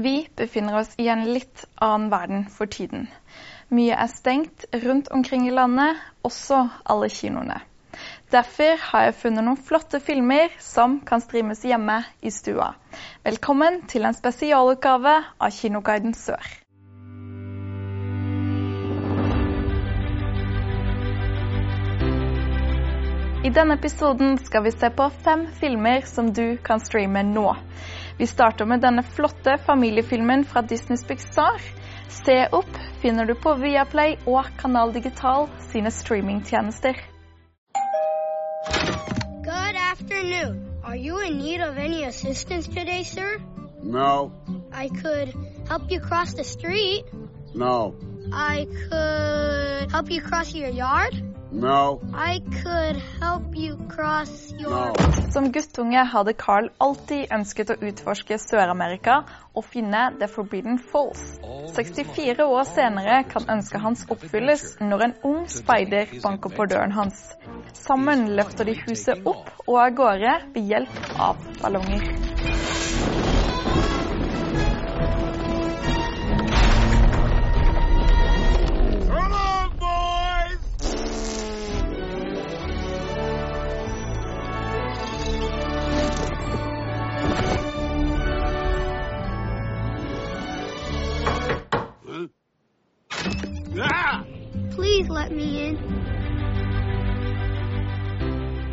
Vi befinner oss i en litt annen verden for tiden. Mye er stengt rundt omkring i landet, også alle kinoene. Derfor har jeg funnet noen flotte filmer som kan streames hjemme i stua. Velkommen til en spesialutgave av Kinoguiden Sør. I denne episoden skal vi se på fem filmer som du kan streame nå. Vi starter med denne flotte familiefilmen fra Disneys Pixar. Se opp finner du på Viaplay og Kanal Digital sine streamingtjenester. Good afternoon. Are you in need of any assistance today, sir? No, I could help you cross the street. no, I could help you cross your yard. No, I could help you cross your. no. Som guttunge hadde Carl alltid ønsket å utforske Sør-Amerika og finne The Forbidden Falls. 64 år senere kan ønsket hans oppfylles når en ung speider banker på døren hans. Sammen løfter de huset opp og av gårde ved hjelp av ballonger. Let.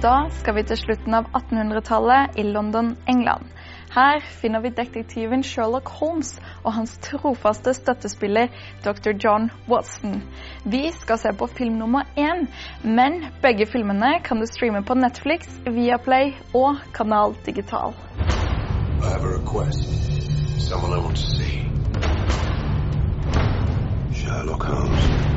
Da skal vi til slutten av 1800-tallet i London, England. Her finner vi detektiven Sherlock Holmes og hans trofaste støttespiller dr. John Watson. Vi skal se på film nummer én, men begge filmene kan du streame på Netflix, Viaplay og Kanal Digital. I have a request. Someone I want to see. Sherlock Holmes.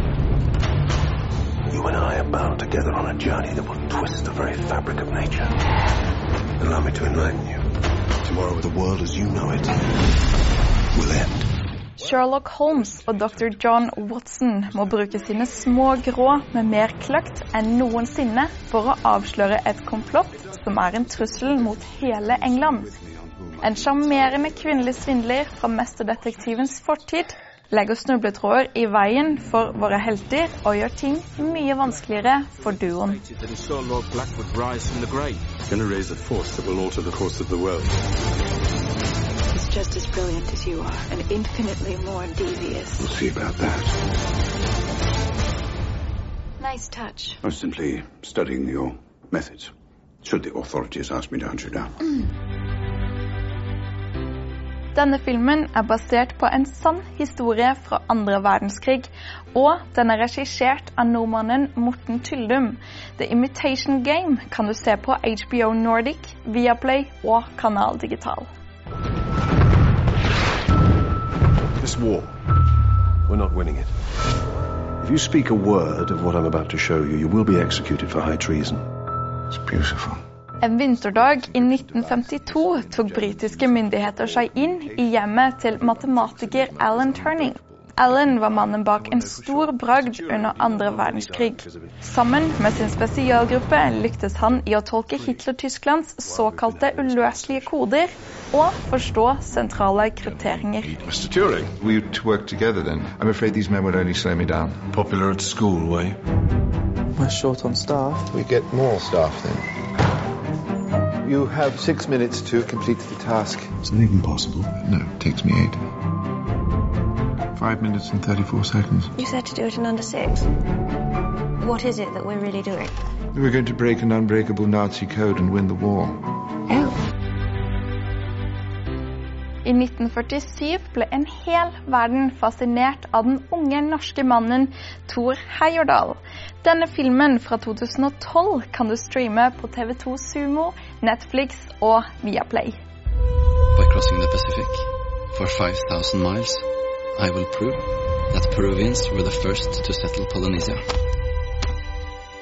You and I are bound together on a journey that will twist the very fabric of nature. Allow me to enlighten you. Tomorrow, the world as you know it will end. Sherlock Holmes og dr. John Watson må bruke sine små grå med mer kløkt enn noensinne for å avsløre et komplott som er en trussel mot hele England. En sjarmerende kvinnelig svindler fra mesterdetektivens fortid legger snubletråder i veien for våre helter og gjør ting mye vanskeligere for duoen. just as brilliant as you are, and infinitely more devious. We'll see about that. Nice touch. I was simply studying your methods. Should the authorities ask me to hunt you down. Denne filmen er basert på en sann historie fra andre verdenskrig, og den er regissert av nordmannen Morten Tyldum. The Imitation Game kan du se på HBO Nordic, Viaplay og Kanal Digital. This war, we're not winning it. If you speak a word of what I'm about to show you, you will be executed for high treason. It's beautiful. En vinterdag i 1952 tok britiske myndigheter seg inn i hjemmet til matematiker Alan Turning. Alan var mannen bak en stor bragd under andre verdenskrig. Sammen med sin spesialgruppe lyktes han i å tolke Hitler-Tysklands såkalte uløselige koder og forstå sentrale krypteringer. Mr. Turing. We to work together then. I'm afraid these men would only slow me down. Popular at school, were you? We're short on staff. We get more staff then. You have six minutes to complete the task. Is that even possible? No, it takes me eight. Five minutes and 34 seconds. You said to do it in under six. What is it that we're really doing? We're going to break an unbreakable Nazi code and win the war. I 1947 ble en hel verden fascinert av den unge norske mannen Thor Heyerdahl. Denne filmen fra 2012 kan du streame på TV2 Sumo, Netflix og Viaplay. By crossing the Pacific for 5,000 miles, I will prove that Peruvians were the first to settle Polynesia.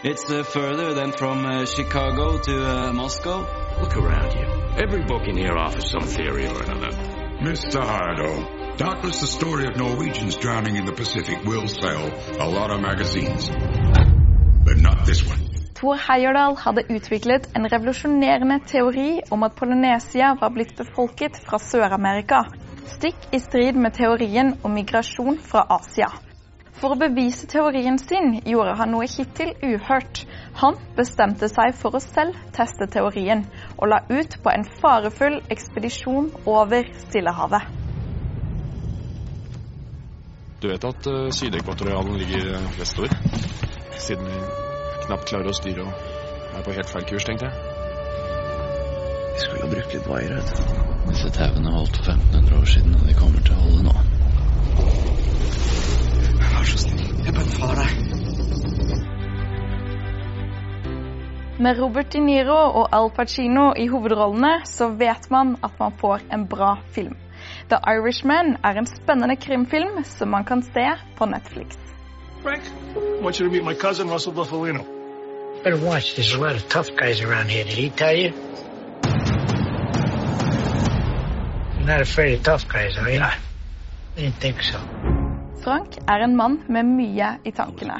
It's uh, further than from uh, Chicago to uh, Moscow. Look around you. Every book in here offers some theory or another. Mr. Hardo, doubtless the story of Norwegians drowning in the Pacific will sell a lot of magazines. But not this one. Thor Heyerdahl hadde utviklet en revolusjonerende teori om at Polynesia var blitt befolket fra Sør-Amerika. Stikk i strid med teorien om migrasjon fra Asia. For å bevise teorien sin gjorde han noe hittil uhørt. Han bestemte seg for å selv teste teorien, og la ut på en farefull ekspedisjon over Stillehavet. Du vet at uh, Sydekvatorialen ligger eh, vestover? Siden vi knapt klarer å styre og er på helt feil kurs, tenkte jeg. Vi skulle ha brukt litt vaier, vet du. Disse tauene holdt for 1500 år siden, og de kommer til å holde nå. Vær så snill. Jeg befaler deg. Med Robert De Niro og Al Pacino i hovedrollene så vet man at man får en bra film. The Irishman er en spennende krimfilm som man kan se på Netflix. Frank, I want you to meet my cousin Russell Buffalino. Better watch. There's a lot of tough guys around here. Did he tell you? You're not afraid of tough guys, are you? I didn't think so. Frank er en mann med mye i tankene.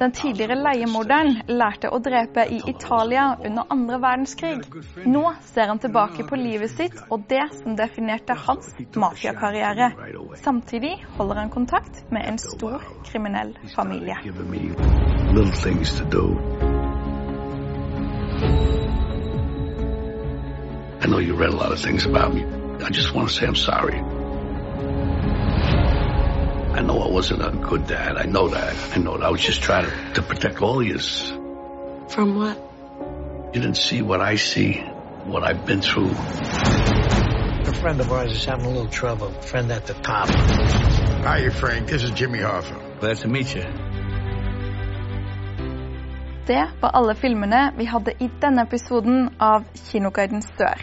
Den tidligere leiemorderen lærte å drepe i Italia under andre verdenskrig. Nå ser han tilbake på livet sitt og det som definerte hans mafiakarriere. Samtidig holder han kontakt med en stor kriminell familie. I know you read a lot of things about me. I just want to say I'm sorry. I know I wasn't a good dad. I know that. I know that. I was just trying to, to protect all of you. From what? You didn't see what I see, what I've been through. A friend of ours is having a little trouble. A friend at the top. Hi, Frank. This is Jimmy Hoffa. Glad to meet you. Det var alle filmene vi hadde i denne episoden av Kinoguiden Sør.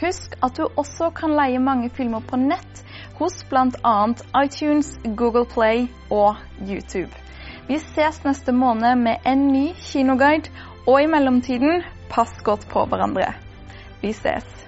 Husk at du også kan leie mange filmer på nett hos bl.a. iTunes, Google Play og YouTube. Vi ses neste måned med en ny kinoguide, og i mellomtiden, pass godt på hverandre. Vi ses.